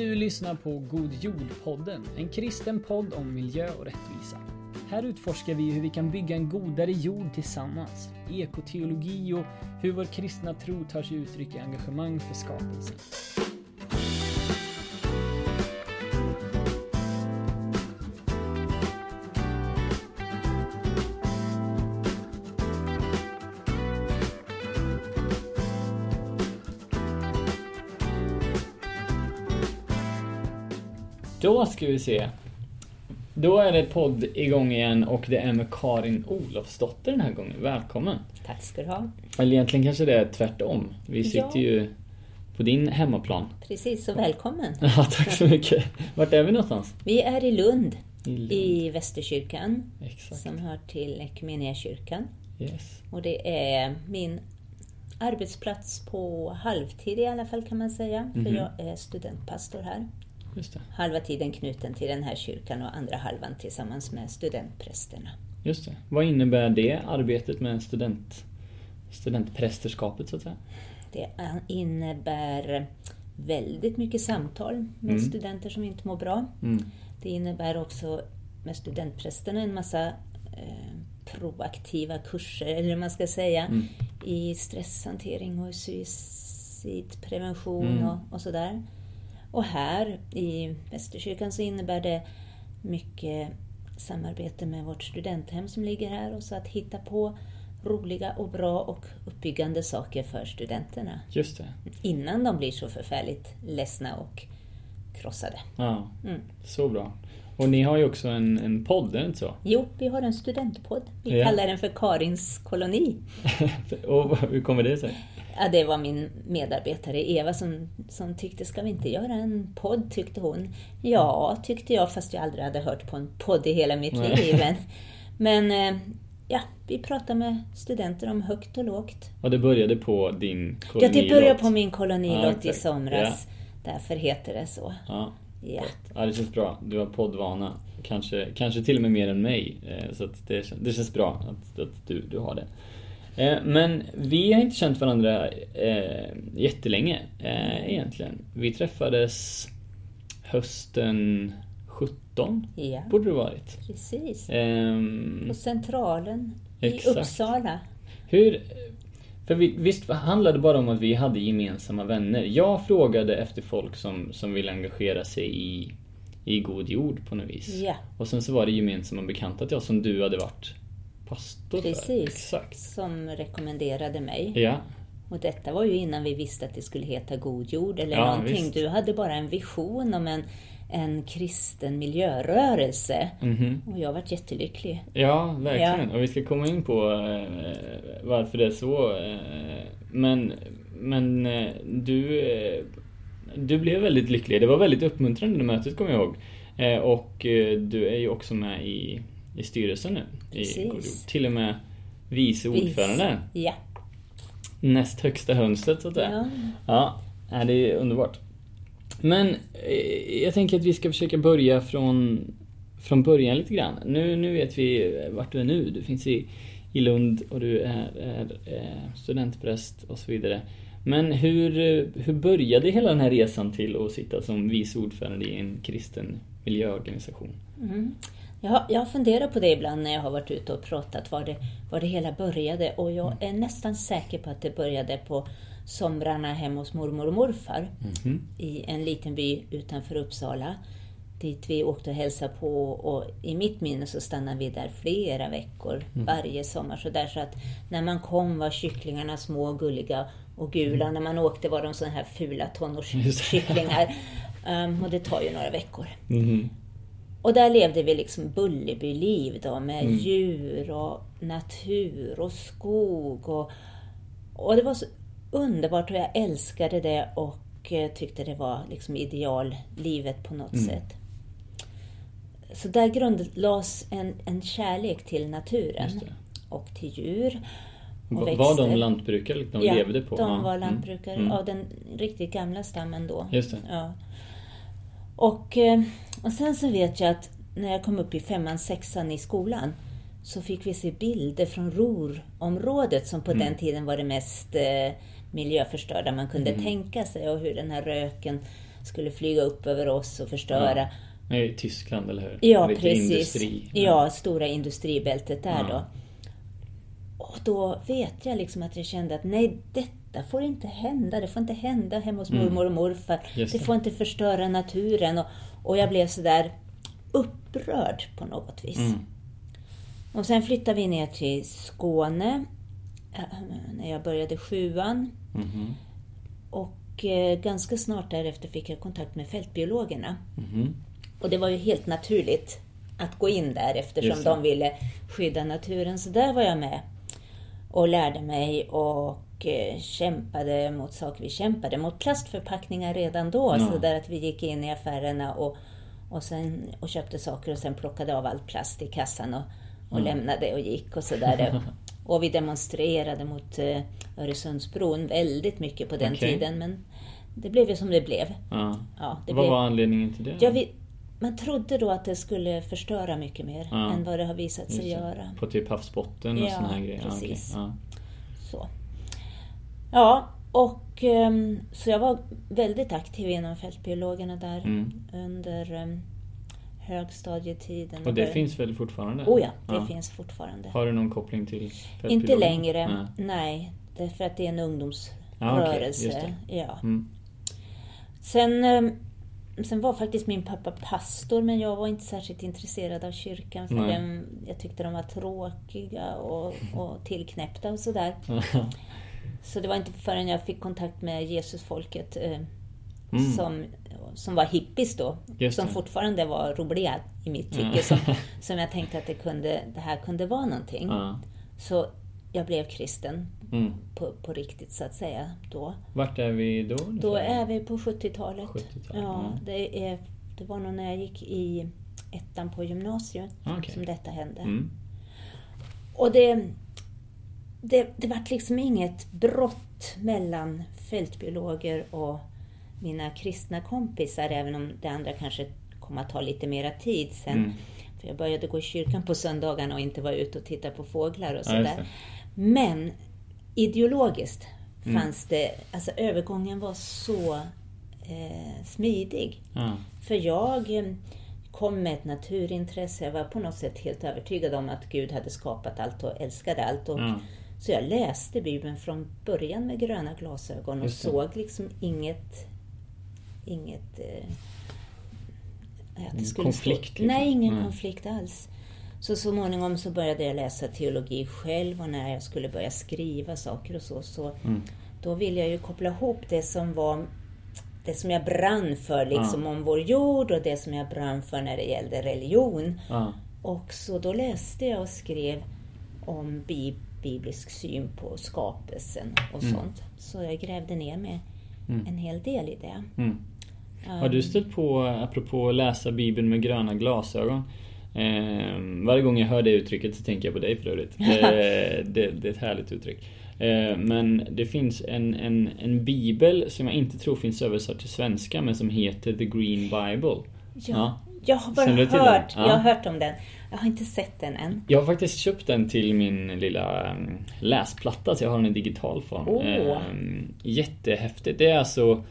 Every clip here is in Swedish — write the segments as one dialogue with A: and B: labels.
A: Du lyssnar på God Jord-podden, en kristen podd om miljö och rättvisa. Här utforskar vi hur vi kan bygga en godare jord tillsammans, ekoteologi och hur vår kristna tro tar sig uttryck i engagemang för skapelsen. Då ska vi se. Då är det podd igång igen och det är med Karin Olofsdotter den här gången. Välkommen!
B: Tack ska du ha.
A: Eller egentligen kanske det är tvärtom. Vi sitter
B: Ja.
A: ju på din hemmaplan.
B: Precis, så välkommen.
A: Ja, tack så mycket. Vart är vi någonstans?
B: Vi är i Lund,
A: I Lund.
B: i Västerkyrkan,
A: Exakt.
B: som hör till Equmeniakyrkan.
A: Yes.
B: Och det är min arbetsplats på halvtid i alla fall kan man säga, för
A: Mhm.
B: jag är studentpastor här. Halva tiden knuten till den här kyrkan och andra halvan tillsammans med studentprästerna.
A: Just det. Vad innebär det arbetet med student, studentprästerskapet så att säga?
B: Det innebär väldigt mycket samtal med
A: Mm.
B: studenter som inte mår bra.
A: Mm.
B: Det innebär också med studentprästerna en massa eh, proaktiva kurser, eller hur man ska säga,
A: Mm.
B: i stresshantering och suicidprevention
A: Mm.
B: och, och sådär. Och här i Västerkyrkan så innebär det mycket samarbete med vårt studenthem som ligger här och så att hitta på roliga och bra och uppbyggande saker för studenterna
A: Just det.
B: innan de blir så förfärligt ledsna och krossade.
A: Ja,
B: Mm.
A: så bra. Och ni har ju också en, en podd, är det inte så?
B: Jo, vi har en studentpodd. Vi
A: Ja.
B: kallar den för Karins koloni.
A: och hur kommer det sig?
B: Ja, det var min medarbetare Eva som, som tyckte, ska vi inte göra en podd, tyckte hon. Ja, tyckte jag, fast jag aldrig hade hört på en podd i hela mitt
A: Nej.
B: liv. Men, men eh, ja, vi pratar med studenter om högt och lågt.
A: Och det började på din
B: Ja,
A: kolonilott?
B: det började på min kolonilott
A: Ja,
B: i
A: exakt.
B: somras. Därför heter det så.
A: Ja.
B: Ja.
A: ja, det känns bra. Du har poddvana. Kanske, kanske till och med mer än mig. Eh, Så det, det känns bra att, att du, du har det. Eh, Men vi har inte känt varandra eh, jättelänge eh, egentligen. Vi träffades hösten 17,
B: Ja,
A: borde det varit.
B: precis.
A: Ehm,
B: På Centralen i
A: Exakt.
B: Uppsala.
A: Hur... För vi, visst handlade det bara om att vi hade gemensamma vänner. Jag frågade efter folk som, som ville engagera sig i, i god jord på något vis.
B: Ja.
A: Och sen så var det gemensamma bekanta till oss som du hade varit pastor för.
B: Precis.
A: Exakt.
B: Som rekommenderade mig.
A: Ja,
B: Och detta var ju innan vi visste att det skulle heta God jord eller
A: Ja,
B: någonting.
A: visst.
B: Du hade bara en vision om en, en kristen miljörörelse.
A: mhm.
B: Och jag varit jättelycklig.
A: ja verkligen.
B: Ja.
A: Och vi ska komma in på eh, varför det är så. Eh, men men eh, du, eh, du blev väldigt lycklig. Det var väldigt uppmuntrande det mötet kommer jag ihåg. Eh, och eh, du är ju också med i, i styrelsen nu. I
B: Precis.
A: Till och med vice ordförande.
B: Ja.
A: Näst högsta hönset så att säga.
B: Ja,
A: ja, det är underbart. Men eh, jag tänker att vi ska försöka börja från, från början lite grann. Nu, nu vet vi vart du är nu. Du finns i, i Lund och du är, är, eh, studentpräst och så vidare. Men hur, eh, hur började hela den här resan till att sitta som vice ordförande i en kristen miljöorganisation?
B: Mm. Jag, jag funderar på det ibland när jag har varit ute och pratat var det, var det hela började. Och jag är nästan säker på att det började på somrarna hemma hos mormor och morfar
A: Mhm.
B: i en liten by utanför Uppsala. Dit vi åkte och hälsade på och i mitt minne så stannade vi där flera veckor varje sommar. Så, där, så att när man kom var kycklingarna små och gulliga och gula. När man åkte var de sådana här fula tonårskycklingar. Um, och det tar ju några veckor.
A: Mhm.
B: Och där levde vi liksom Bullerbyliv då med
A: Mm.
B: djur och natur och skog. Och, och det var så underbart och jag älskade det och eh, tyckte det var liksom ideallivet på något
A: Mm.
B: sätt. Så där grundlades en, en kärlek till naturen och till djur och växter.
A: Var de lantbrukare de
B: ja,
A: levde på?
B: de var
A: Mm.
B: lantbrukare
A: Mm.
B: av den riktigt gamla stammen då.
A: Just.
B: Ja. Och, eh, och sen så vet jag att när jag kom upp i femman, sexan i skolan så fick vi se bilder från Rorområdet som på
A: Mm.
B: den tiden var det mest eh, miljöförstörda man kunde
A: Mm.
B: tänka sig och hur den här röken skulle flyga upp över oss och förstöra.
A: Nej, Tyskland, eller hur?
B: Ja, precis.
A: Industri.
B: Ja, stora industribältet där
A: Ja.
B: då. Och då vet jag liksom att jag kände att nej, detta får inte hända. Det får inte hända hemma hos mormor och morfar.
A: Mm.
B: Det
A: det.
B: får inte förstöra naturen. Och, och jag blev sådär upprörd på något vis.
A: Mm.
B: Och sen flyttade vi ner till Skåne när jag började sjuan.
A: Mhm.
B: Och eh, ganska snart därefter fick jag kontakt med fältbiologerna.
A: Mhm.
B: Och det var ju helt naturligt att gå in där eftersom de ville skydda naturen. Så där var jag med och lärde mig och eh, kämpade mot saker. Vi kämpade mot plastförpackningar redan då.
A: Ja.
B: Så där att vi gick in i affärerna och, och, sen, och köpte saker och sen plockade av all plast i kassan och, och lämnade och gick och sådär. och vi demonstrerade mot eh, Öresundsbron väldigt mycket på den
A: Okej.
B: tiden. Men det blev ju som det blev.
A: Ja.
B: Ja, det
A: Vad
B: blev...
A: var anledningen till det?
B: Ja, vi, man trodde då att det skulle förstöra mycket mer
A: Ja.
B: än vad det har visat sig göra.
A: På typ havsbotten och
B: Ja,
A: såna här grejer?
B: Precis.
A: Ja.
B: Så. Ja, och ehm, så jag var väldigt aktiv inom fältbiologerna där
A: Mm.
B: under um, högstadietiden.
A: Och det
B: började-
A: finns väl fortfarande?
B: Oh ja, det finns fortfarande.
A: Har du någon koppling till
B: Inte längre,
A: Nej.
B: nej. Därför att det är en
A: Ja,
B: ungdomsrörelse.
A: just det.
B: Ja.
A: Mm.
B: Sen, ehm, sen var faktiskt min pappa pastor, men jag var inte särskilt intresserad av kyrkan. För den, jag tyckte de var tråkiga och, och tillknäppta och sådär. Så det var inte förrän jag fick kontakt med Jesusfolket eh,
A: Mm.
B: som, som var hippies då, som fortfarande var roliga i mitt tycke,
A: Ja.
B: som, som jag tänkte att det, kunde, det här kunde vara någonting.
A: Ja.
B: Så jag blev kristen
A: Mm.
B: på, på riktigt så att säga då.
A: Vart är vi då?
B: Då är vi på 70-talet.
A: 70-talet,
B: ja, det, är, det var nog när jag gick i ettan på gymnasiet
A: Okej.
B: som detta hände.
A: Mm.
B: Och det, det, det vart liksom inget brott mellan fältbiologer och mina kristna kompisar, även om det andra kanske kom att ta lite mera tid sen.
A: Mm.
B: För jag började gå i kyrkan på söndagarna och inte vara ute och titta på fåglar och
A: Ja,
B: sådär.
A: det.
B: Men ideologiskt
A: Mm.
B: fanns det, alltså övergången var så eh, smidig.
A: Ja.
B: För jag eh, kom med ett naturintresse. Jag var på något sätt helt övertygad om att Gud hade skapat allt och älskade allt. Och,
A: Ja.
B: Så jag läste Bibeln från början med gröna glasögon och såg liksom inget... Inget... Eh, att
A: Ingen
B: stå-
A: konflikt, liksom.
B: Nej, ingen
A: Nej.
B: konflikt alls. Så småningom så började jag läsa teologi själv och när jag skulle börja skriva saker och så, så
A: Mm.
B: då ville jag ju koppla ihop det som var det som jag brann för liksom
A: Ja.
B: om vår jord och det som jag brann för när det gällde religion.
A: Ja.
B: Och så då läste jag och skrev om bi biblisk syn på skapelsen och
A: Mm.
B: sånt. Så jag grävde ner mig
A: Mm.
B: en hel del i det.
A: Mm. Har du stött på, apropå att läsa Bibeln med gröna glasögon. Eh, varje gång jag hör det uttrycket så tänker jag på dig för övrigt. Eh, det, det är ett härligt uttryck. Eh, men det finns en, en, en bibel som jag inte tror finns översatt till svenska men som heter The Green Bible.
B: Ja, jag har bara hört,
A: Ja.
B: jag har hört om den. Jag har inte sett den än.
A: Jag har faktiskt köpt den till min lilla mm, läsplatta så jag har den i digital form. Ehm, jättehäftigt. Det är alltså ehm,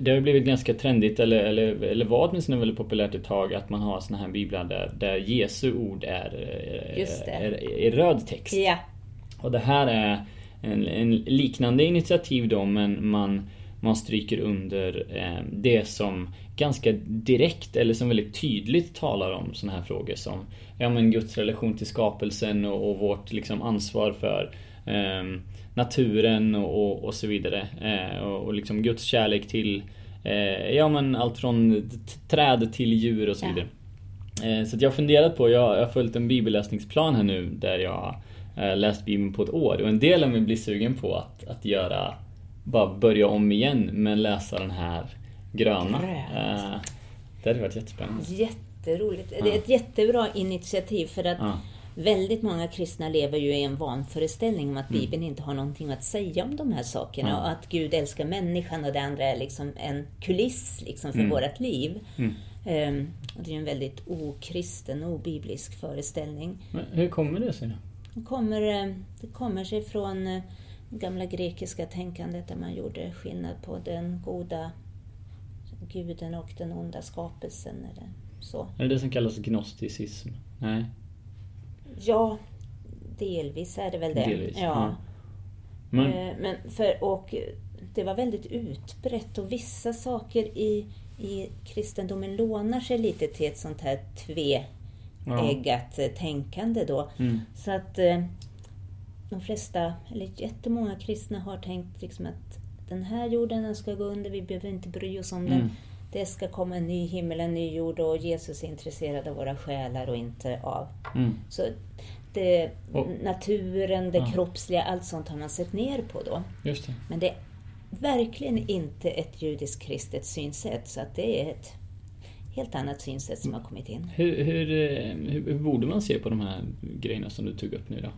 A: Det har blivit ganska trendigt, eller, eller, eller var åtminstone väldigt populärt ett tag, att man har såna här biblar där, där Jesu ord är, eh, är, är röd text.
B: Ja,
A: Och det här är en, en liknande initiativ då men man, man stryker under eh, det som ganska direkt eller som väldigt tydligt talar om såna här frågor som ja, men Guds relation till skapelsen och, och vårt liksom, ansvar för eh, naturen och, och, så vidare. Eh, och, och liksom Guds kärlek till eh, ja, men allt från träd till djur och så
B: Ja.
A: vidare. Eh, Så jag har funderat på, jag jag har följt en bibelläsningsplan här nu där jag eh, läst bibeln på ett år och en del av mig blir sugen på att, att göra, bara börja om igen men läsa den här gröna.
B: Grönt.
A: Eh, Det hade varit jättespännande.
B: jätteroligt.
A: Ja.
B: Det är ett jättebra initiativ för att
A: Ja.
B: Väldigt många kristna lever ju i en vanföreställning om att Bibeln inte har någonting att säga om de här sakerna
A: Mm.
B: Och att Gud älskar människan och det andra är liksom en kuliss liksom för
A: Mm.
B: vårt liv.
A: Mm.
B: Ehm, och det är ju en väldigt okristen, obiblisk föreställning.
A: Men hur kommer det sig?
B: Det kommer, eh, det kommer sig från eh, det gamla grekiska tänkandet där man gjorde skillnad på den goda guden och den onda skapelsen eller så.
A: Är det det som kallas gnosticism? Nej?
B: Ja, delvis är det väl det.
A: Delvis,
B: ja.
A: ja. Men,
B: Eh, Men för, och det var väldigt utbrett och vissa saker i, i kristendomen lånar sig lite till ett sånt här tveeggat eh, tänkande då.
A: mm,
B: Så att eh, de flesta, eller jättemånga kristna har tänkt liksom att den här jorden den ska gå under, vi behöver inte bry oss om den. Det ska komma en ny himmel, en ny jord och Jesus är intresserad av våra själar och inte av...
A: mm.
B: Så det,
A: Och-
B: naturen, det
A: Ja.
B: kroppsliga, allt sånt har man sett ner på då.
A: Just det.
B: Men det är verkligen inte ett judiskt kristet synsätt, så att det är ett helt annat synsätt som har kommit in.
A: Hur, hur, eh, hur, hur borde man se på de här grejerna som du tog upp nu då?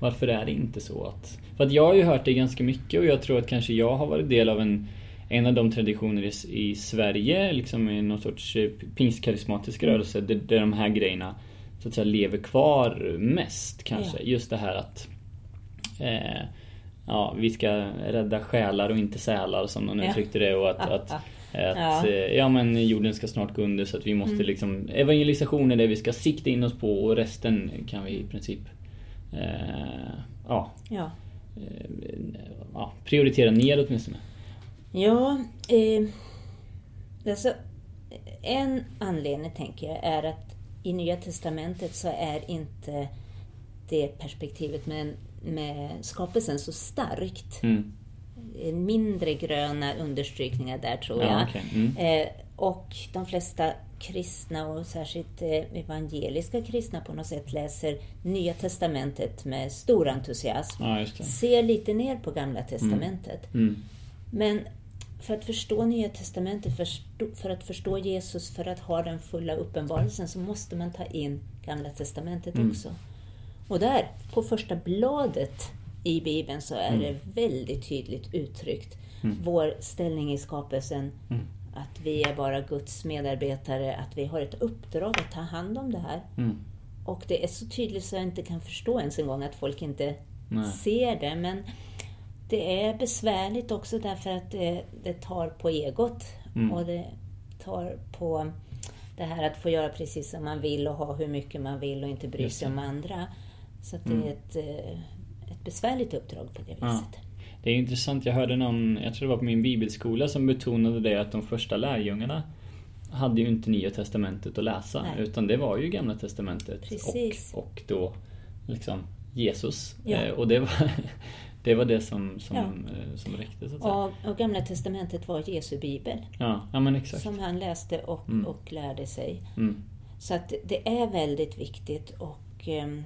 A: Varför är det inte så att... För att jag har ju hört det ganska mycket och jag tror att kanske jag har varit del av en, en av de traditioner i, i Sverige, liksom i någon sorts eh, pingstkarismatisk rörelse, där, där de här grejerna så att säga lever kvar mest kanske.
B: Ja.
A: Just det här att eh, ja, vi ska rädda själar och inte sälar som någon
B: Ja.
A: uttryckte det och att, att att
B: Ja.
A: eh, ja men jorden ska snart gå under så att vi måste
B: Mm.
A: liksom Evangelisation är det vi ska sikta in oss på och resten kan vi i princip eh, ja,
B: Ja,
A: eh, ja, prioritera ner åtminstone.
B: Ja eh, alltså, en anledning tänker jag är att i Nya Testamentet så är inte det perspektivet med, med skapelsen så starkt.
A: Mm.
B: Mindre gröna understrykningar där tror
A: Ja,
B: jag.
A: okej. Mm.
B: Eh, och de flesta kristna och särskilt eh, evangeliska kristna på något sätt läser Nya Testamentet med stor entusiasm.
A: Ja.
B: Ser lite ner på Gamla Testamentet.
A: Mm.
B: Men för att förstå Nya Testamentet, förstå, för att förstå Jesus, för att ha den fulla uppenbarelsen så måste man ta in Gamla Testamentet
A: Mm.
B: också. Och där, på första bladet i Bibeln, så är det väldigt tydligt uttryckt
A: Mm.
B: vår ställning i skapelsen.
A: Mm.
B: Att vi är bara Guds medarbetare, att vi har ett uppdrag att ta hand om det här.
A: Mm.
B: Och det är så tydligt så jag inte kan förstå ens en gång att folk inte
A: Nej.
B: ser det. Men det är besvärligt också därför att det, det tar på egot.
A: Mm.
B: Och det tar på det här att få göra precis som man vill och ha hur mycket man vill och inte bry sig om andra. Så det
A: Mm.
B: är ett, eh, ett besvärligt uppdrag på det
A: Ja.
B: viset.
A: Det är intressant, jag hörde någon, jag tror det var på min bibelskola som betonade det att de första lärjungarna hade ju inte Nya Testamentet att läsa
B: Nej.
A: utan det var ju Gamla Testamentet
B: Precis.
A: och, och då liksom Jesus.
B: Ja.
A: Eh, och det var det, var det som, som,
B: Ja.
A: eh, som räckte så att säga.
B: Och, och Gamla Testamentet var Jesu bibel.
A: Ja, ja men exakt.
B: Som han läste och,
A: Mm.
B: och lärde sig.
A: Mm.
B: Så att det är väldigt viktigt och ehm,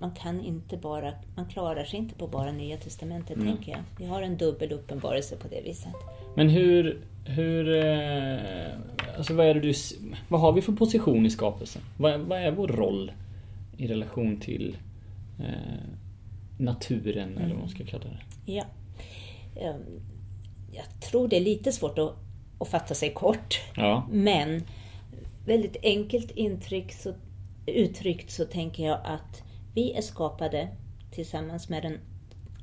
B: man kan inte bara, man klarar sig inte på bara Nya Testamentet
A: Mm.
B: tänker jag. Vi har en dubbel uppenbarelse på det viset.
A: Men hur, hur, eh, alltså vad är det du, vad har vi för position i skapelsen? Vad, vad är vår roll i relation till eh, naturen eller vad man ska kalla det?
B: Ja. Ehm, Jag tror det är lite svårt att, att fatta sig kort.
A: Ja.
B: Men väldigt enkelt intryck så, uttryckt så tänker jag att vi är skapade tillsammans med den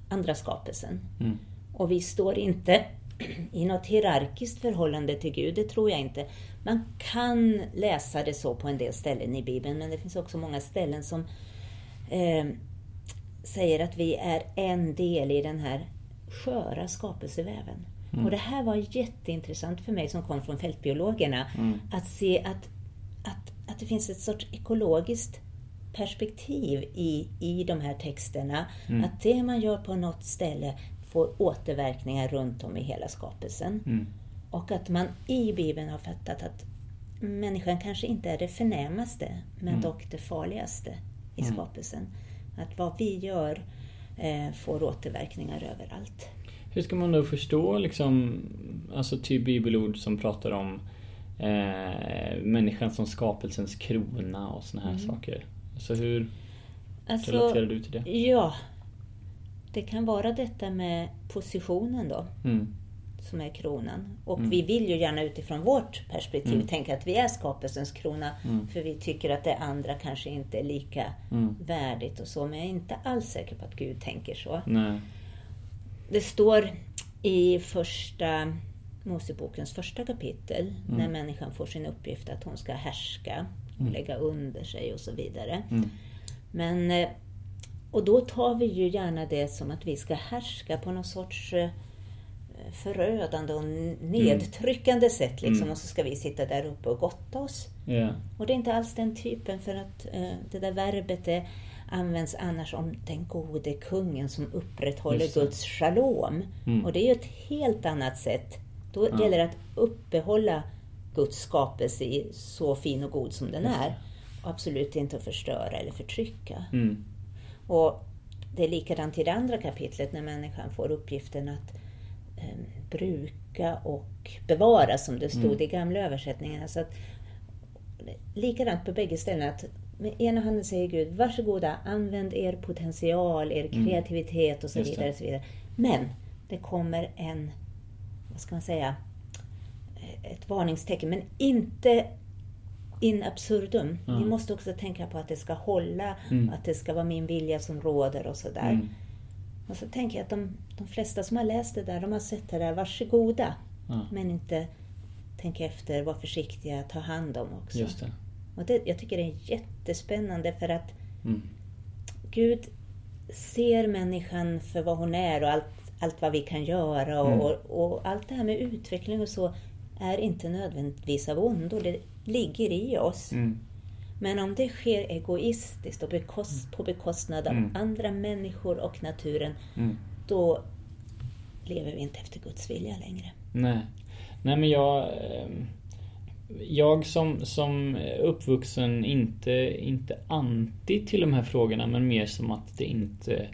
B: andra skapelsen.
A: Mm.
B: Och vi står inte i något hierarkiskt förhållande till Gud, det tror jag inte. Man kan läsa det så på en del ställen i Bibeln, men det finns också många ställen som eh, säger att vi är en del i den här sköra skapelseväven. Och det här var jätteintressant för mig som kom från fältbiologerna,
A: Mm.
B: att se att, att, att det finns ett sorts ekologiskt perspektiv i, i de här texterna.
A: Mm.
B: Att det man gör på något ställe får återverkningar runt om i hela skapelsen.
A: Mm.
B: Och att man i Bibeln har fattat att människan kanske inte är det förnämaste, men
A: Mm.
B: dock det farligaste i
A: Mm.
B: skapelsen. Att vad vi gör eh, får återverkningar överallt.
A: Hur ska man då förstå liksom, alltså typ bibelord som pratar om eh, människan som skapelsens krona och såna här
B: Mm.
A: saker? Alltså hur
B: Alltså,
A: relaterar du till det?
B: ja, det kan vara detta med positionen då.
A: Mm.
B: Som är kronan. Och
A: Mm.
B: vi vill ju gärna utifrån vårt perspektiv
A: Mm.
B: tänka att vi är skapelsens krona.
A: Mm.
B: För vi tycker att det andra kanske inte är lika
A: Mm.
B: värdigt och så. Men jag är inte alls säker på att Gud tänker så.
A: Nej.
B: Det står i första Mosebokens första kapitel, när människan får sin uppgift att hon ska härska, och lägga under sig och så vidare.
A: Mm.
B: Men, eh, och då tar vi ju gärna det som att vi ska härska på någon sorts eh, förödande och nedtryckande sätt. Liksom,
A: Mm.
B: Och så ska vi sitta där uppe och gotta oss.
A: Ja.
B: Och det är inte alls den typen för att eh, det där verbet det används annars om den gode kungen som upprätthåller. Guds shalom.
A: Mm.
B: Och det är ju ett helt annat sätt. Då
A: Ja.
B: gäller det att uppehålla Guds skapelse i så fin och god som den
A: Just
B: är. Och absolut inte att förstöra eller förtrycka.
A: Mm.
B: Och det är likadant i det andra kapitlet när människan får uppgiften att bruka och bevara som det stod
A: Mm.
B: i gamla översättningarna. Så att, likadant på bägge ställena. Att med ena handen säger Gud, varsågoda, använd er potential, er
A: Mm.
B: kreativitet och så
A: Just
B: vidare. Och så vidare. Men det kommer en, vad ska man säga, ett varningstecken. Men inte in absurdum.
A: Ja.
B: Ni måste också tänka på att det ska hålla,
A: Mm.
B: att det ska vara min vilja som råder och sådär.
A: Mm.
B: Och så tänker jag att de, de flesta som har läst det där, de har sett det där, varsågoda.
A: Ja.
B: Men inte tänka efter, var försiktiga, ta hand om också.
A: Just det.
B: Och det, jag tycker det är jättespännande för att
A: Mm.
B: Gud ser människan för vad hon är och allt, allt vad vi kan göra och,
A: Mm.
B: och, och allt det här med utveckling och så är inte nödvändigtvis av ondo. Det ligger i oss.
A: Mm.
B: Men om det sker egoistiskt och bekost, på bekostnad av
A: Mm.
B: andra människor och naturen,
A: Mm.
B: då lever vi inte efter Guds vilja längre.
A: Nej. Nej men jag... ehm, Jag som, som uppvuxen inte, inte anti till de här frågorna men mer som att det inte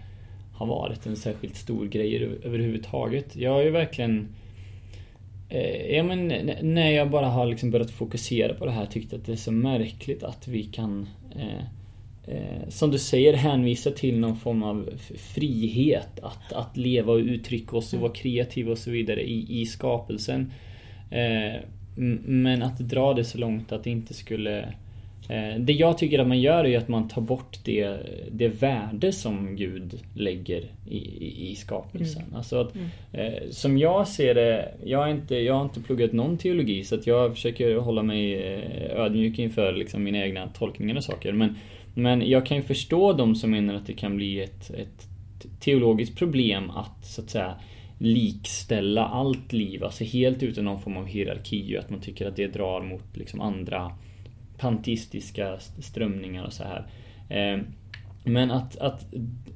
A: har varit en särskilt stor grej över- överhuvudtaget. Jag har ju verkligen Eh, ja men när jag bara har liksom börjat fokusera på det här tyckt att det är så märkligt att vi kan eh, eh, som du säger hänvisa till någon form av frihet att, att leva och uttrycka oss och vara kreativa och så vidare i, i skapelsen. Eh, men att dra det så långt att det inte skulle eh, det jag tycker att man gör är att man tar bort det, det värde som Gud lägger i, i, i skapelsen. Alltså att, eh, som jag ser det, jag, är inte, jag har inte pluggat någon teologi så att jag försöker hålla mig eh, ödmjuk inför liksom mina egna tolkningar och saker. Men, men jag kan ju förstå de som menar att det kan bli ett, ett teologiskt problem att så att säga likställa allt liv, alltså helt utan någon form av hierarki och att man tycker att det drar mot liksom andra panteistiska strömningar och så här. Eh, Men att, att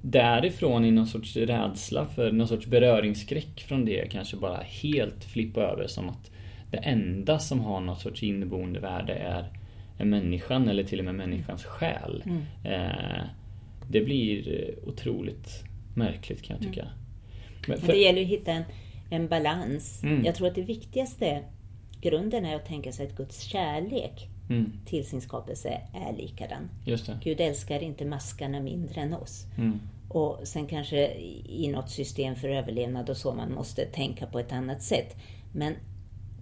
A: därifrån i någon sorts rädsla för någon sorts beröringsskräck från det kanske bara helt flippa över som att det enda som har något sorts inneboende värde är, människan eller till och med människans själ.
B: Mm.
A: Eh, Det blir otroligt märkligt kan jag tycka. Men
B: Och
A: för-
B: det gäller ju att hitta en, en balans.
A: Mm.
B: Jag tror att det viktigaste, grunden är att tänka sig att Guds kärlek
A: Mm,
B: till sin skapelse är likadan. Gud älskar inte maskarna mindre än oss.
A: Mm,
B: Och sen kanske i något system för överlevnad och så man måste tänka på ett annat sätt. Men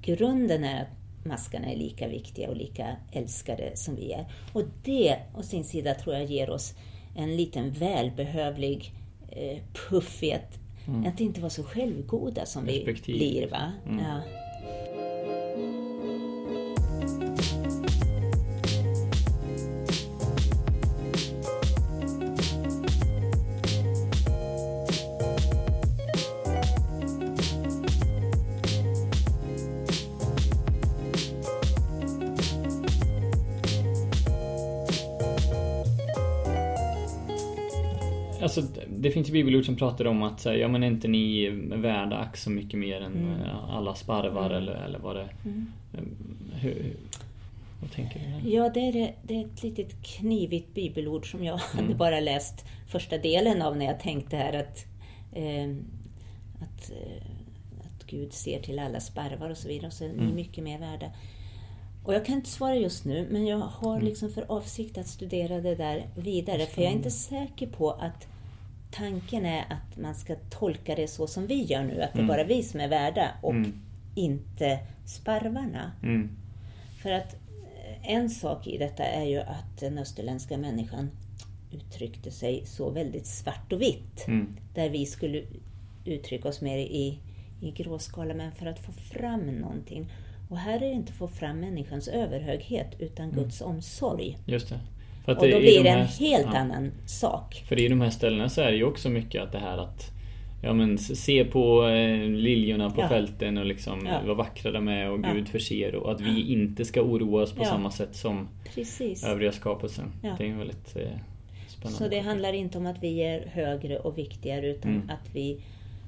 B: grunden är att maskarna är lika viktiga och lika älskade som vi är. Och det å sin sida tror jag ger oss en liten välbehövlig eh, puff i att, att inte vara så självgoda som vi blir. Va?
A: Mm.
B: Ja.
A: Det finns ju bibelord som pratar om att ja men är inte ni värda ack så mycket mer än
B: Mm.
A: eh, alla sparvar eller, eller vad det
B: Mm.
A: hur, hur, Vad tänker du?
B: Ja, det är, det är ett litet knivigt bibelord som jag hade
A: Mm.
B: bara läst första delen av när jag tänkte här att, eh, att, att Gud ser till alla sparvar och så vidare. Och så är ni
A: Mm.
B: mycket mer värda. Och jag kan inte svara just nu, men jag har
A: Mm.
B: liksom för avsikt att studera det där vidare. För jag är inte säker på att tanken är att man ska tolka det så som vi gör nu, att det är
A: Mm.
B: bara vi som är värda och
A: Mm.
B: inte sparvarna.
A: Mm,
B: För att eh, en sak i detta är ju att den österländska människan uttryckte sig så väldigt svart och vitt.
A: mm,
B: Där vi skulle uttrycka oss mer i, i gråskala, men för att få fram någonting. Och här är det inte att få fram människans överhöghet, utan
A: Mm.
B: Guds omsorg.
A: Just det.
B: Och då blir
A: de
B: det en helt
A: ja.
B: annan sak.
A: För i de här ställena så är det ju också mycket att det här att Ja men se på eh, liljorna på
B: Ja.
A: fälten och liksom
B: Ja.
A: vad vackra de är och. Gud förser och att vi inte ska oroa oss på samma sätt som
B: Precis.
A: övriga skapelsen. Det är väldigt eh, spännande.
B: Så det handlar inte om att vi är högre och viktigare, utan
A: Mm.
B: att vi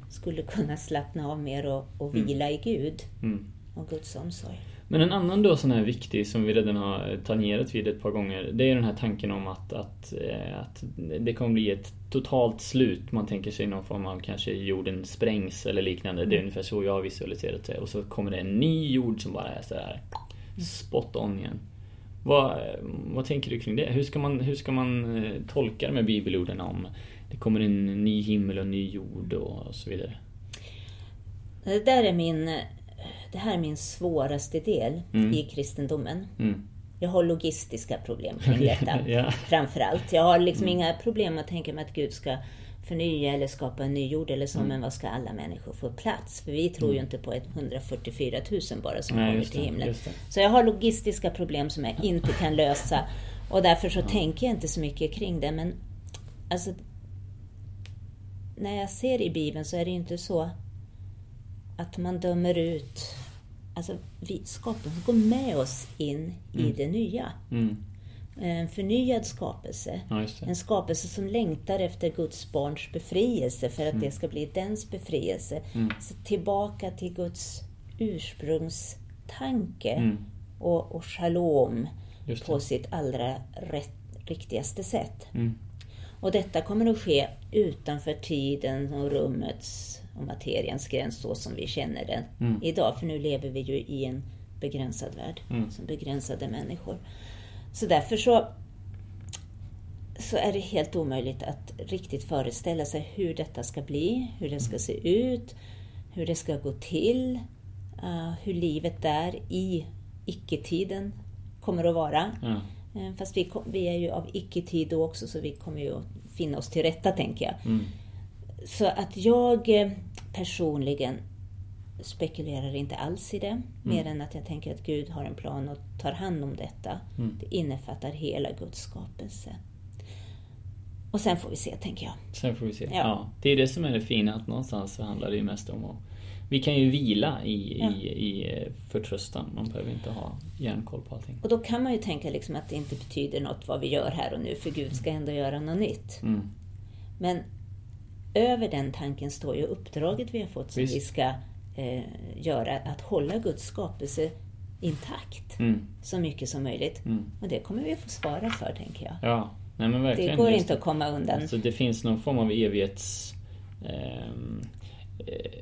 B: skulle kunna slappna av mer och, och
A: Mm.
B: vila i Gud
A: Mm.
B: och Guds omsorg.
A: Men en annan då sån här viktig som vi redan har tangerat vid ett par gånger. Det är den här tanken om att, att, eh, att det kommer bli ett totalt slut. Man tänker sig någon form av kanske jorden sprängs eller liknande. Det är ungefär så jag har visualiserat det. Och så kommer det en ny jord som bara är så här spot on igen. Vad, vad tänker du kring det? Hur ska man, hur ska man eh, tolka de här bibelorden om det kommer en ny himmel och en ny jord och så vidare?
B: Det där är min, det här är min svåraste del
A: Mm.
B: i kristendomen.
A: Mm.
B: Jag har logistiska problem kring detta.
A: Ja.
B: Framför allt. Jag har liksom
A: Mm.
B: inga problem att tänka mig att Gud ska förnya eller skapa en ny jord eller så,
A: Mm.
B: men vad ska alla människor få plats? För vi tror ju inte på ett 144 000 bara som
A: Nej,
B: kommer till himlen. Så jag har logistiska problem som jag inte kan lösa och därför så tänker jag inte så mycket kring det. Men alltså, när jag ser i Bibeln så är det ju inte så att man dömer ut Alltså, vi, skapelsen går med oss in i det nya.
A: Mm.
B: En förnyad skapelse.
A: Ja.
B: En skapelse som längtar efter Guds barns befrielse för att
A: Mm.
B: det ska bli dens befrielse. Så tillbaka till Guds ursprungstanke
A: Mm.
B: och, och shalom på sitt allra rätt, riktigaste sätt.
A: Mm.
B: Och detta kommer att ske utanför tiden och rummets och materiens gräns så som vi känner den
A: Mm.
B: idag. För nu lever vi ju i en begränsad värld,
A: Mm.
B: som begränsade människor. Så därför så, så är det helt omöjligt att riktigt föreställa sig hur detta ska bli, hur det ska se ut, hur det ska gå till, eh, hur livet där i icke-tiden kommer att vara.
A: Ja.
B: Eh, Fast vi, vi är ju av icke-tid då också, så vi kommer ju att finna oss till rätta, tänker jag.
A: Mm.
B: Så att jag eh, personligen spekulerar inte alls i det, mer än att jag tänker att Gud har en plan och tar hand om detta.
A: Mm.
B: Det innefattar hela Guds skapelse. Och sen får vi se, tänker jag.
A: Sen får vi se. Ja.
B: Ja.
A: det är det som är det fina, att någonstans så handlar det ju mest om att vi kan ju vila i,
B: Ja.
A: i, i eh, förtröstan. Man behöver inte ha järnkoll på allting.
B: Och då kan man ju tänka liksom att det inte betyder något vad vi gör här och nu, för Gud ska ändå göra något nytt.
A: Mm.
B: Men över den tanken står ju uppdraget vi har fått som
A: Visst.
B: vi ska eh, göra, att hålla Guds skapelse intakt
A: Mm.
B: så mycket som möjligt.
A: Mm.
B: Och det kommer vi få svara för, tänker jag.
A: Ja, nej men verkligen.
B: Det går
A: just
B: inte att komma undan.
A: Alltså det finns någon form av evighets... eh,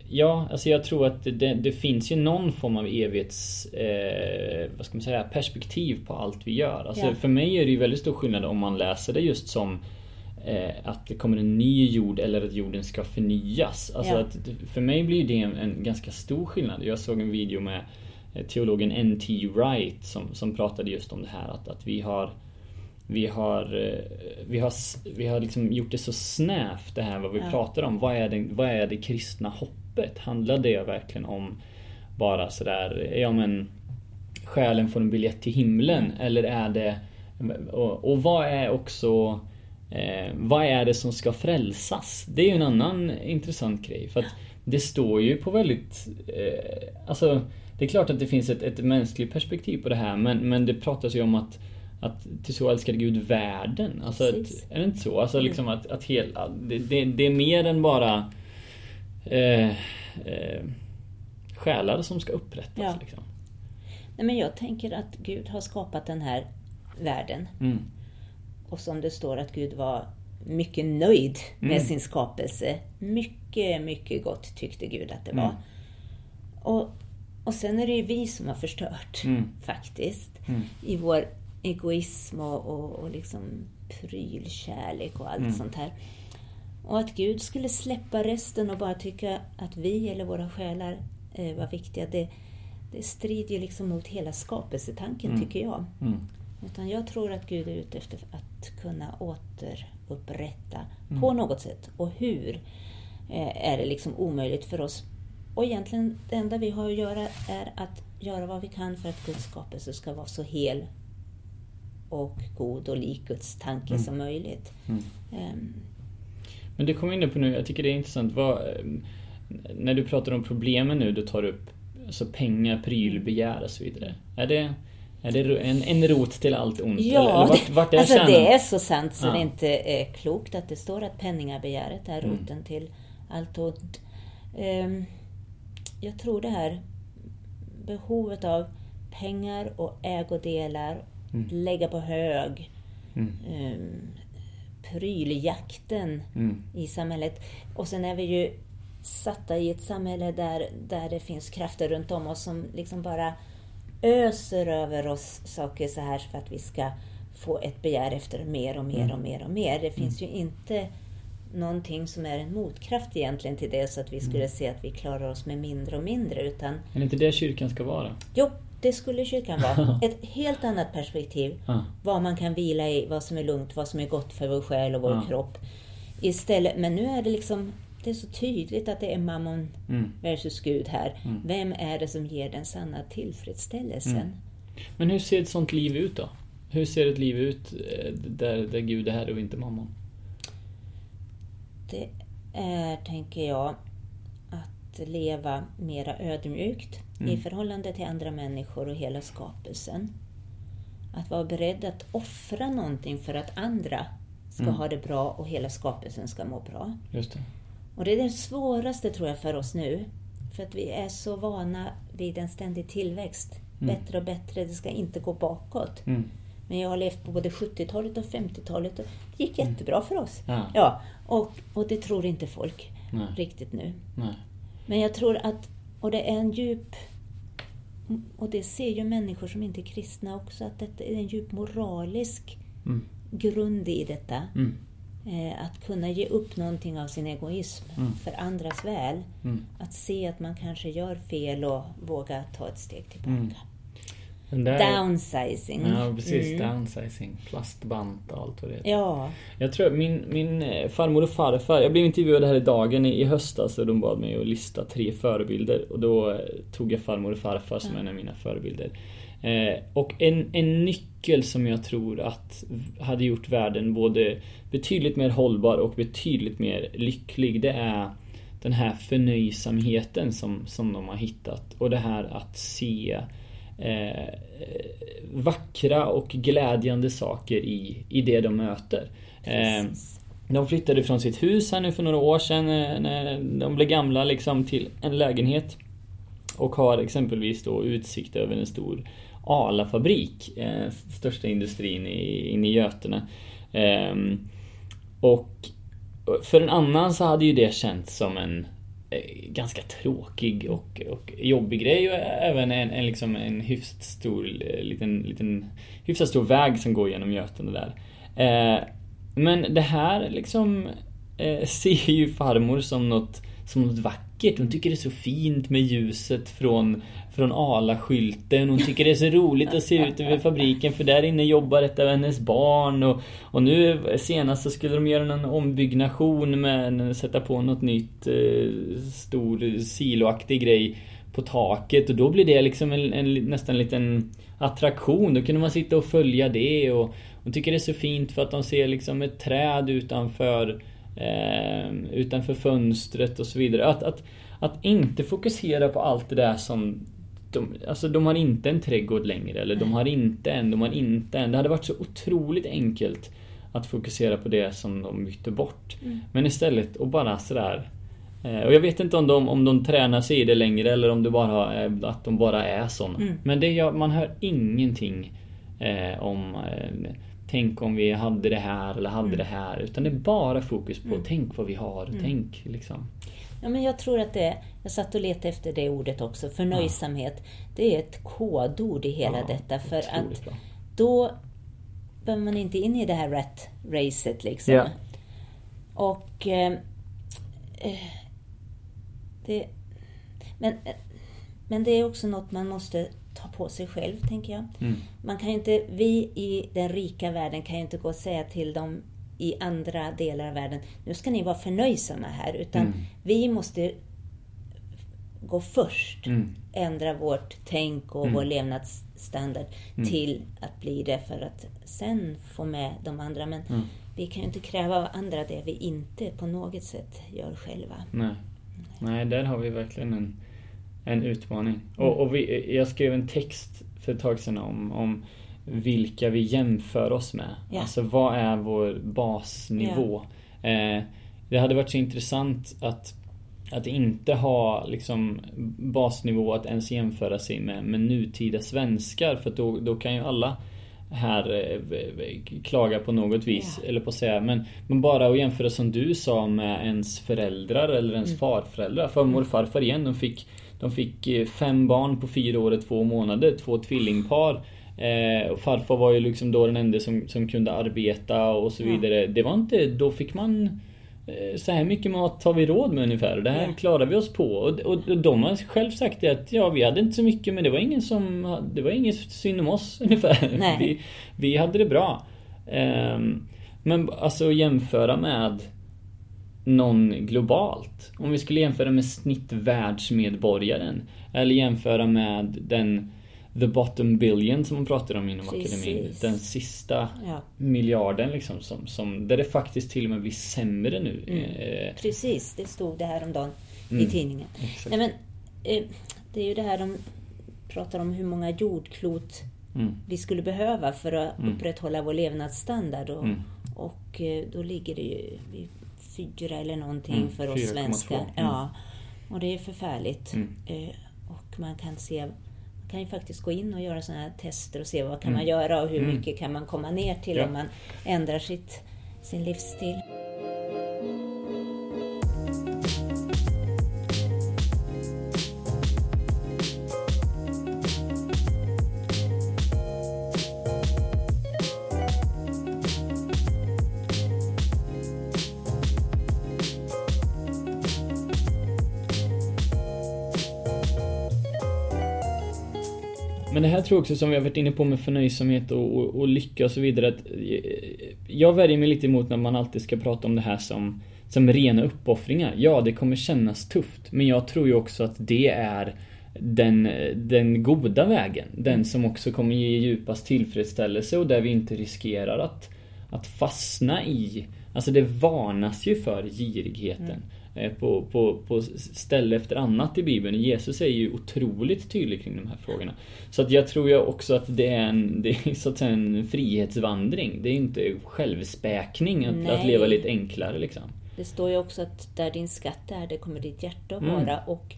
A: ja, alltså jag tror att det, det finns ju någon form av evighets... Eh, vad ska man säga? Perspektiv på allt vi gör. Alltså
B: Ja.
A: för mig är det ju väldigt stor skillnad om man läser det just som att det kommer en ny jord eller att jorden ska förnyas. Alltså
B: Ja.
A: att, för mig blir det en, en ganska stor skillnad. Jag såg en video med eh, teologen N.T. Wright som, som pratade just om det här att, att vi har vi har, eh, vi har, vi har liksom gjort det så snävt det här vad vi
B: Ja.
A: pratar om. Vad är, det, vad är det kristna hoppet? Handlar det verkligen om bara sådär, ja men själen får en biljett till himlen? Eller är det, och, och vad är också eh, vad är det som ska frälsas? Det är ju en annan intressant grej. För att det står ju på väldigt, eh, alltså det är klart att det finns ett, ett mänskligt perspektiv på det här men, men det pratas ju om att att till så älskade Gud världen. Alltså att, är det inte så? Alltså liksom att, att hela, det, det, det är mer än bara eh, eh, själar som ska upprättas.
B: Ja.
A: Liksom.
B: Nej, men jag tänker att Gud har skapat den här världen.
A: Mm.
B: Och som det står att Gud var mycket nöjd med
A: Mm.
B: sin skapelse. Mycket, mycket gott tyckte Gud att det var.
A: Mm.
B: Och, och sen är det ju vi som har förstört,
A: Mm.
B: faktiskt.
A: Mm.
B: I vår egoism och, och, och liksom prylkärlek och allt
A: Mm.
B: sånt här. Och att Gud skulle släppa resten och bara tycka att vi eller våra själar eh, var viktiga, det, det strider ju liksom mot hela skapelsetanken,
A: Mm.
B: tycker jag. Utan jag tror att Gud är ute efter att kunna återupprätta
A: Mm.
B: på något sätt. Och hur eh, är det liksom omöjligt för oss och egentligen det enda vi har att göra är att göra vad vi kan för att Guds skapelse ska vara så hel och god och lik Guds tanke
A: Mm.
B: som möjligt.
A: Mm.
B: Ehm,
A: Men du kom in på nu, jag tycker det är intressant. Vad, eh, när du pratar om problemen nu, du tar upp alltså pengar, pryl, begär och så vidare. Är det, är det en, en rot till allt ont?
B: Ja,
A: eller, eller vart, vart är
B: alltså
A: kärnan?
B: det är så sant så
A: Ja.
B: det inte är klokt att det står att penningabegäret är
A: Mm.
B: roten till allt ont. Ehm, Jag tror det här behovet av pengar och ägodelar,
A: Mm.
B: lägga på hög,
A: Mm.
B: um, pryljakten
A: Mm.
B: i samhället. Och sen är vi ju satta i ett samhälle där, där det finns krafter runt om oss som liksom bara öser över oss saker så här för att vi ska få ett begär efter mer och mer
A: Mm.
B: och mer och mer. Det finns ju inte någonting som är en motkraft egentligen till det så att vi
A: Mm.
B: skulle se att vi klarar oss med mindre och mindre utan
A: Är det inte det kyrkan ska vara?
B: jo, det skulle kyrkan vara. Ett helt annat perspektiv.
A: Ja.
B: Vad man kan vila i, vad som är lugnt, vad som är gott för vår själ och vår
A: Ja.
B: kropp. Istället, men nu är det liksom det är så tydligt att det är mammon
A: Mm.
B: versus Gud här.
A: Mm.
B: Vem är det som ger den sanna tillfredsställelsen?
A: Mm. Men hur ser ett sånt liv ut då? Hur ser ett liv ut eh, där, där Gud är herre och inte mammon?
B: Det är, tänker jag, att leva mera ödmjukt i
A: Mm.
B: förhållande till andra människor och hela skapelsen. Att vara beredd att offra någonting för att andra ska
A: Mm.
B: ha det bra och hela skapelsen ska må bra.
A: Just det.
B: Och det är det svåraste tror jag för oss nu. För att vi är så vana vid en ständig tillväxt.
A: Mm.
B: Bättre och bättre, det ska inte gå bakåt.
A: Mm.
B: Men jag har levt på både 70-talet och 50-talet och det gick jättebra för oss.
A: Ja.
B: Ja, och, och det tror inte folk
A: Nej.
B: riktigt nu.
A: Nej.
B: Men jag tror att, och det är en djup, och det ser ju människor som inte är kristna också, att det är en djup moralisk
A: Mm.
B: grund i detta.
A: Mm.
B: Eh, att kunna ge upp någonting av sin egoism
A: Mm.
B: för andras väl.
A: Mm.
B: Att se att man kanske gör fel och våga ta ett steg tillbaka.
A: Mm. Där...
B: Downsizing.
A: Ja, precis.
B: Mm.
A: Downsizing. Plastbant och allt vad det är.
B: Ja,
A: Jag tror min, min eh, farmor och farfar, jag blev intervjuad här i Dagen i, i höstas och de bad mig att lista tre förebilder och då eh, tog jag farmor och farfar som
B: Ja.
A: en av mina förebilder. Eh, och en, en nyckel som jag tror att hade gjort världen både betydligt mer hållbar och betydligt mer lycklig det är den här förnöjsamheten som, som de har hittat och det här att se eh, vackra och glädjande saker i, i det de möter. Eh, de flyttade från sitt hus här nu för några år sedan eh, när de blev gamla liksom till en lägenhet. Och har exempelvis då utsikt över en stor Arla-fabrik, eh, största industrin i, inne i Götene. Eh, och för en annan så hade ju det känts som en eh, ganska tråkig och, och jobbig grej och även en, en, liksom en hyfsat stor eh, liten, liten hyfsat stor väg som går genom Götene där. Eh, men det här liksom eh, ser ju farmor som något, som något vackert. Hon tycker det är så fint med ljuset från, från Arla-skylten. Hon tycker det är så roligt att se ut över fabriken för där inne jobbar ett av hennes barn. Och, och nu senast så skulle de göra någon ombyggnation med sätta på något nytt eh, stor siloaktig grej på taket och då blir det liksom en, en nästan en liten attraktion. Då kunde man sitta och följa det och hon tycker det är så fint för att de ser liksom ett träd utanför eh, utanför fönstret och så vidare. Att, att, att inte fokusera på allt det där som de, alltså de har inte en trädgård längre eller de har inte en, de har inte en. Det hade varit så otroligt enkelt att fokusera på det som de bytte bort.
B: Mm.
A: Men istället att bara sådär eh, och jag vet inte om de, om de tränar sig i det längre eller om det bara är, att de bara är såna.
B: Mm.
A: Men det, man hör ingenting eh, om eh, Tänk om vi hade det här eller hade
B: Mm.
A: det här. Utan det är bara fokus på
B: Mm.
A: tänk vad vi har.
B: Mm.
A: Tänk liksom.
B: Ja, men jag tror att det jag satt och letade efter det ordet också, förnöjsamhet. Det är ett kodord i hela
A: Ja,
B: detta för att
A: bra.
B: då behöver man inte in i det här rat racet liksom.
A: Ja.
B: Och eh, eh, det, men, eh, men det är också något man måste ta på sig själv, tänker jag.
A: Mm.
B: Man kan inte, vi i den rika världen kan ju inte gå och säga till dem i andra delar av världen, nu ska ni vara förnöjsamma här, utan
A: Mm.
B: vi måste gå först.
A: Mm.
B: Ändra vårt tänk och
A: Mm.
B: vår levnadsstandard
A: Mm.
B: till att bli det för att sen få med de andra. Men
A: Mm.
B: vi kan ju inte kräva av andra det vi inte på något sätt gör själva.
A: Nej. Nej, där har vi verkligen en, en utmaning. Och, och vi, jag skrev en text för ett tag sedan om, om vilka vi jämför oss med.
B: Ja.
A: Alltså vad är vår basnivå? Eh, det hade varit så intressant att, att inte ha liksom basnivå att ens jämföra sig med, med nutida svenskar. För då, då kan ju alla här eh, klaga på något vis,
B: Ja.
A: eller på att säga. Men, men bara att jämföra som du sa med ens föräldrar eller ens
B: Mm.
A: farföräldrar. Farmor och farfar igen, de fick, de fick eh, fem barn på fyra år och två månader, två tvillingpar. Eh, och farfar var ju liksom då den enda som, som kunde arbeta och så
B: Ja.
A: vidare. Det var inte, då fick man eh, så här mycket mat har vi råd med ungefär det här
B: Ja.
A: klarar vi oss på. Och, och, och de har själv sagt det att ja, vi hade inte så mycket men det var ingen som, det var ingen synd om oss ungefär. Vi, vi hade det bra. Ehm, men alltså jämföra med någon globalt. Om vi skulle jämföra med snittvärldsmedborgaren. Eller jämföra med den The bottom billion som man pratar om inom
B: Precis.
A: akademin. Den sista
B: Ja,
A: miljarden liksom som, som, där det faktiskt till och med blir sämre nu.
B: Mm.
A: Eh,
B: precis. Det stod det här om dagen i
A: Mm.
B: tidningen.
A: exakt.
B: Nej, men, eh, det är ju det här de pratar om hur många jordklot
A: Mm.
B: vi skulle behöva för att
A: Mm.
B: upprätthålla vår levnadsstandard. Och,
A: Mm.
B: och eh, då ligger det ju vid fyra eller någonting
A: Mm,
B: för oss
A: 4,2.
B: svenskar.
A: Mm.
B: Ja, och det är förfärligt.
A: Mm.
B: Eh, och man kan se man kan ju faktiskt gå in och göra sådana här tester och se vad kan
A: Mm.
B: man göra och hur
A: Mm.
B: mycket kan man komma ner till
A: Ja.
B: om man ändrar sitt, sin livsstil.
A: Jag tror också som vi har varit inne på med förnöjsamhet och, och, och lycka och så vidare. Att eh, jag värjer mig lite emot när man alltid ska prata om det här som, som rena uppoffringar. Ja, det kommer kännas tufft. Men jag tror ju också att det är den, den goda vägen. Den som också kommer ge djupast tillfredsställelse och där vi inte riskerar att, att fastna i... Alltså det varnas ju för girigheten. Mm. På, på, på ställe efter annat i Bibeln. Jesus är ju otroligt tydlig kring de här frågorna. Så att jag tror ju också att det är en, det är så att säga en frihetsvandring. Det är inte självspäkning att, att leva lite enklare liksom.
B: Det står ju också att där din skatt är, där kommer ditt hjärta att
A: Mm.
B: vara. Och,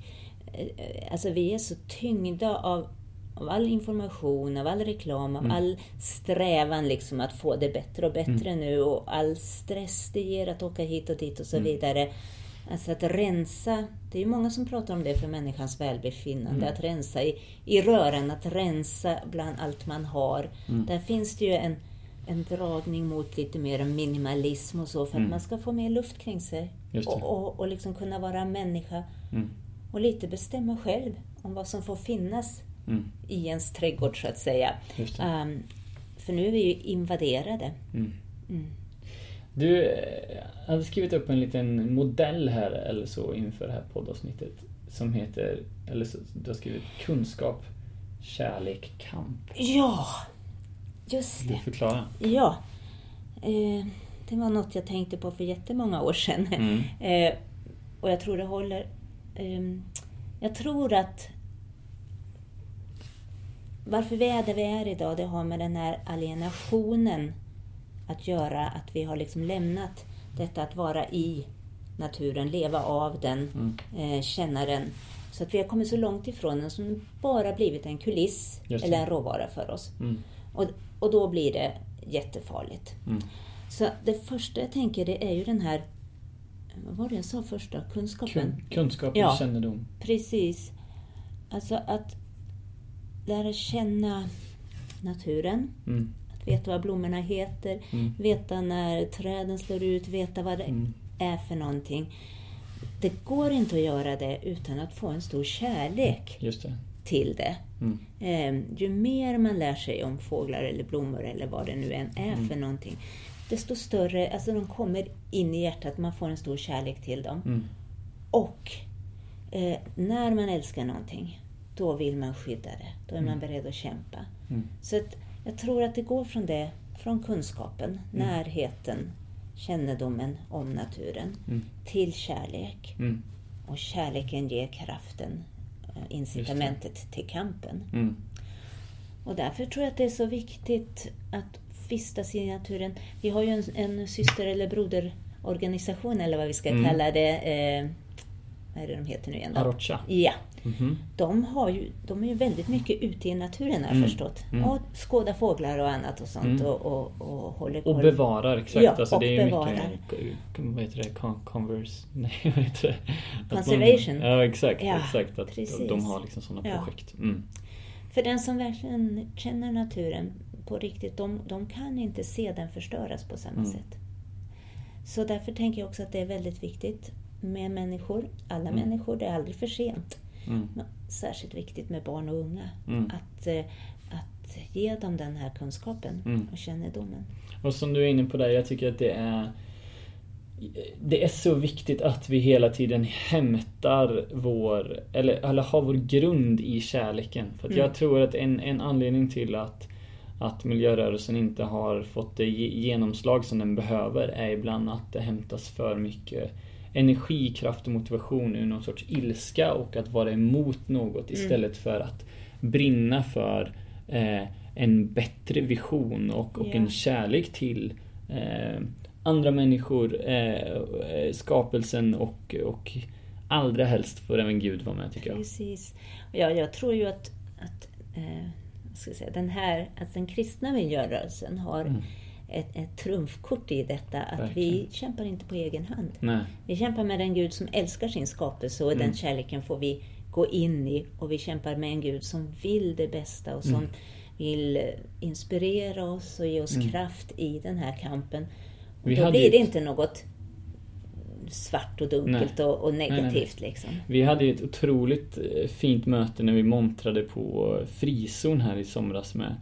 B: eh, alltså vi är så tyngda av, av all information, av all reklam, av
A: Mm.
B: all strävan liksom att få det bättre och bättre
A: Mm.
B: nu och all stress det ger att åka hit och dit och så
A: Mm.
B: vidare. Alltså att rensa, det är ju många som pratar om det för människans välbefinnande,
A: Mm.
B: att rensa i, i röran, att rensa bland allt man har.
A: Mm.
B: Där finns det ju en, en dragning mot lite mer minimalism och så för att
A: Mm.
B: man ska få mer luft kring sig. Och, och, och liksom kunna vara människa
A: Mm.
B: och lite bestämma själv om vad som får finnas
A: Mm.
B: i ens trädgård så att säga. Ehm, för nu är vi ju invaderade.
A: Mm. Du eh, hade skrivit upp en liten modell här eller så inför det här poddavsnittet. Som heter, eller så, du har skrivit kunskap, kärlek, kamp.
B: Ja, just
A: Vill du
B: det.
A: förklara?
B: Ja. Eh, det var något jag tänkte på för jättemånga år sedan.
A: Mm.
B: Eh, och jag tror det håller. ehm, jag tror att varför vi är där vi är idag, det har med den här alienationen att göra. Att vi har liksom lämnat detta att vara i naturen, leva av den,
A: Mm.
B: eh, känna den. Så att vi har kommit så långt ifrån den som bara blivit en kuliss eller en råvara för oss.
A: Mm.
B: Och, och då blir det jättefarligt.
A: Mm.
B: Så det första jag tänker det är ju den här, vad var det jag sa första? Kunskapen?
A: Kun, kunskap och
B: Ja.
A: kännedom.
B: Precis. Alltså att lära känna naturen,
A: Mm.
B: Veta vad blommorna heter,
A: Mm.
B: veta när träden slår ut, veta vad det
A: Mm.
B: är för någonting. Det går inte att göra det utan att få en stor kärlek
A: Just det.
B: till det.
A: Mm.
B: Eh, ju mer man lär sig om fåglar eller blommor eller vad det nu än är
A: Mm.
B: för någonting, desto större, alltså de kommer in i hjärtat, man får en stor kärlek till dem.
A: Mm.
B: Och Eh, när man älskar någonting, då vill man skydda det. Då är man beredd att kämpa.
A: Mm.
B: Så att jag tror att det går från det, från kunskapen,
A: Mm.
B: närheten, kännedomen om naturen,
A: Mm.
B: till kärlek.
A: Mm.
B: Och kärleken ger kraften, eh, incitamentet till kampen.
A: Mm.
B: Och därför tror jag att det är så viktigt att vistas i naturen. Vi har ju en, en syster eller broderorganisation, eller vad vi ska
A: Mm.
B: kalla det. Eh, vad är det de heter nu igen då?
A: Arocha.
B: Ja,
A: Mhm.
B: de, har ju, de är ju väldigt mycket ute i naturen har jag
A: Mm.
B: förstått.
A: Mm.
B: Och skådar fåglar och annat och sånt
A: Mm.
B: och, och, och håller
A: Och
B: koll.
A: bevarar, exakt.
B: Ja,
A: alltså,
B: och
A: det är
B: bevarar.
A: mycket, vad heter det, Con- converse, nej vad heter det? Att man-
B: Conservation.
A: ja, exakt.
B: Ja,
A: exakt att
B: precis.
A: de har liksom sådana
B: Ja.
A: projekt. Mm.
B: För den som verkligen känner naturen på riktigt, de, de kan inte se den förstöras på samma
A: Mm.
B: sätt. Så därför tänker jag också att det är väldigt viktigt med människor, alla
A: Mm.
B: människor, det är aldrig för sent.
A: Mm.
B: Särskilt viktigt med barn och unga.
A: Mm.
B: Att, eh, att ge dem den här kunskapen
A: Mm.
B: och kännedomen.
A: Och som du är inne på där, jag tycker att det är det är så viktigt att vi hela tiden hämtar vår, eller, eller har vår grund i kärleken. För att
B: Mm.
A: jag tror att en, en anledning till att, att miljörörelsen inte har fått det ge- genomslag som den behöver är ibland att det hämtas för mycket energi, kraft och motivation ur någon sorts ilska och att vara emot något istället för att brinna för eh, en bättre vision och, och
B: Ja.
A: en kärlek till eh, andra människor, eh, skapelsen och, och allra helst får även Gud vara med tycker jag.
B: Precis. Ja, jag tror ju att, att eh, ska jag säga, den här, att den kristna miljörörelsen har
A: Mm.
B: Ett, ett trumfkort i detta. Att
A: Verkligen.
B: vi kämpar inte på egen hand.
A: Nej.
B: Vi kämpar med den Gud som älskar sin skapelse och
A: Mm.
B: den kärleken får vi gå in i. Och vi kämpar med en Gud som vill det bästa och som
A: Mm.
B: vill inspirera oss och ge oss
A: Mm.
B: kraft i den här kampen. Och
A: Vi
B: då blir det
A: ett-
B: inte något svart och dunkelt och, och
A: nej, nej.
B: negativt liksom.
A: Vi hade ju ett otroligt eh, fint möte när vi montrade på frizon här i somras med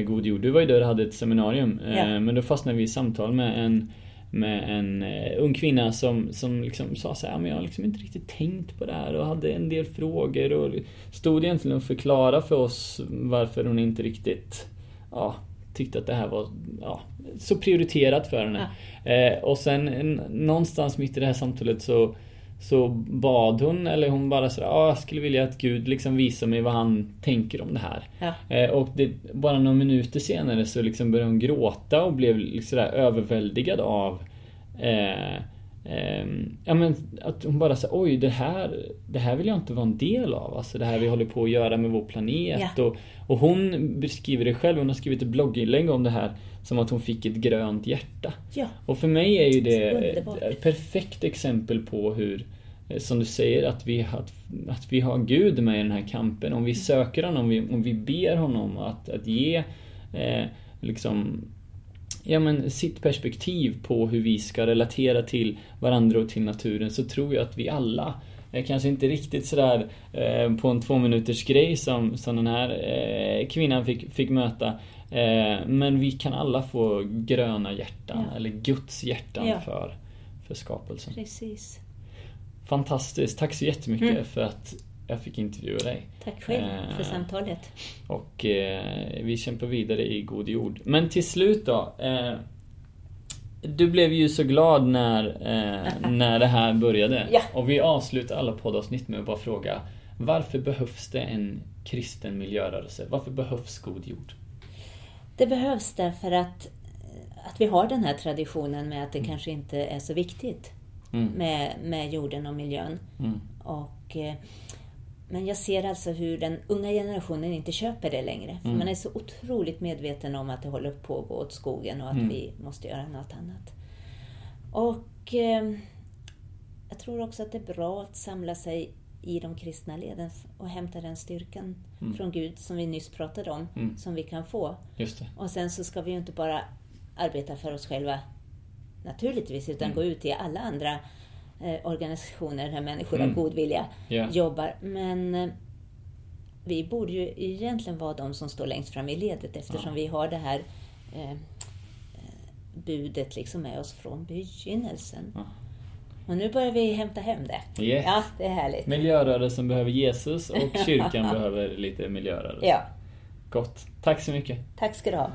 A: God Jord. Du var ju där och hade ett seminarium. eh,
B: Ja.
A: Men då fastnade vi i samtal med en, med en eh, ung kvinna som, som liksom sa så här, men jag har liksom inte riktigt tänkt på det här och hade en del frågor och stod egentligen och förklara för oss varför hon inte riktigt ja, tyckte att det här var ja, så prioriterat för henne. Eh, och sen någonstans mitt i det här samtalet så så bad hon, eller hon bara sådär, ah, jag skulle vilja att Gud liksom visar mig vad han tänker om det här.
B: Ja.
A: Eh, och det, bara några minuter senare så liksom började hon gråta och blev liksom där överväldigad av eh, ehm, ja, men att hon bara sa oj det här, det här vill jag inte vara en del av. Alltså det här vi håller på att göra med vår planet.
B: Ja.
A: Och, och hon beskriver det själv, hon har skrivit ett blogginlägg om det här som att hon fick ett grönt hjärta.
B: Ja,
A: Och för mig är ju det ett, perfekt exempel på hur, eh, som du säger, att vi, att, att vi har Gud med i den här kampen. Om vi söker honom, om vi, om vi ber honom att, att ge eh, liksom ja, men sitt perspektiv på hur vi ska relatera till varandra och till naturen så tror jag att vi alla Kanske inte riktigt sådär eh, på en två minuters grej som, som den här eh, kvinnan fick, fick möta. Eh, men vi kan alla få gröna hjärtan,
B: Ja.
A: eller Guds hjärtan
B: Ja.
A: för, för skapelsen.
B: precis.
A: Fantastiskt, tack så jättemycket
B: Mm.
A: för att jag fick intervjua dig.
B: Tack själv
A: Eh,
B: för samtalet.
A: Och eh, vi kämpar vidare i god jord. Men till slut då. Eh, du blev ju så glad när, eh, när det här började.
B: Ja.
A: Och vi avslutar alla poddavsnitt med att bara fråga Varför behövs det en kristen miljörörelse? Varför behövs god jord?
B: Det behövs därför att, att vi har den här traditionen med att det kanske inte är så viktigt
A: Mm.
B: med, med jorden och miljön.
A: Mm.
B: Och, eh, men jag ser alltså hur den unga generationen inte köper det längre. För
A: Mm.
B: man är så otroligt medveten om att det håller på att gå åt skogen och att
A: Mm.
B: vi måste göra något annat. Och eh, jag tror också att det är bra att samla sig i de kristna leden och hämta den styrkan
A: Mm.
B: från Gud som vi nyss pratade om,
A: Mm.
B: som vi kan få. Och sen så ska vi ju inte bara arbeta för oss själva naturligtvis, utan
A: Mm.
B: gå ut i alla andra organisationer där människor
A: Mm.
B: av god vilja
A: Ja.
B: jobbar. Men eh, vi borde ju egentligen vara de som står längst fram i ledet eftersom
A: Ja.
B: vi har det här eh, eh, budet liksom med oss från begynnelsen.
A: Ja.
B: Och nu börjar vi hämta hem det.
A: Yes.
B: Ja, det är härligt.
A: Miljörörelsen behöver Jesus och kyrkan behöver lite miljörörelse.
B: Ja,
A: Gott. Tack så mycket.
B: tack ska du ha.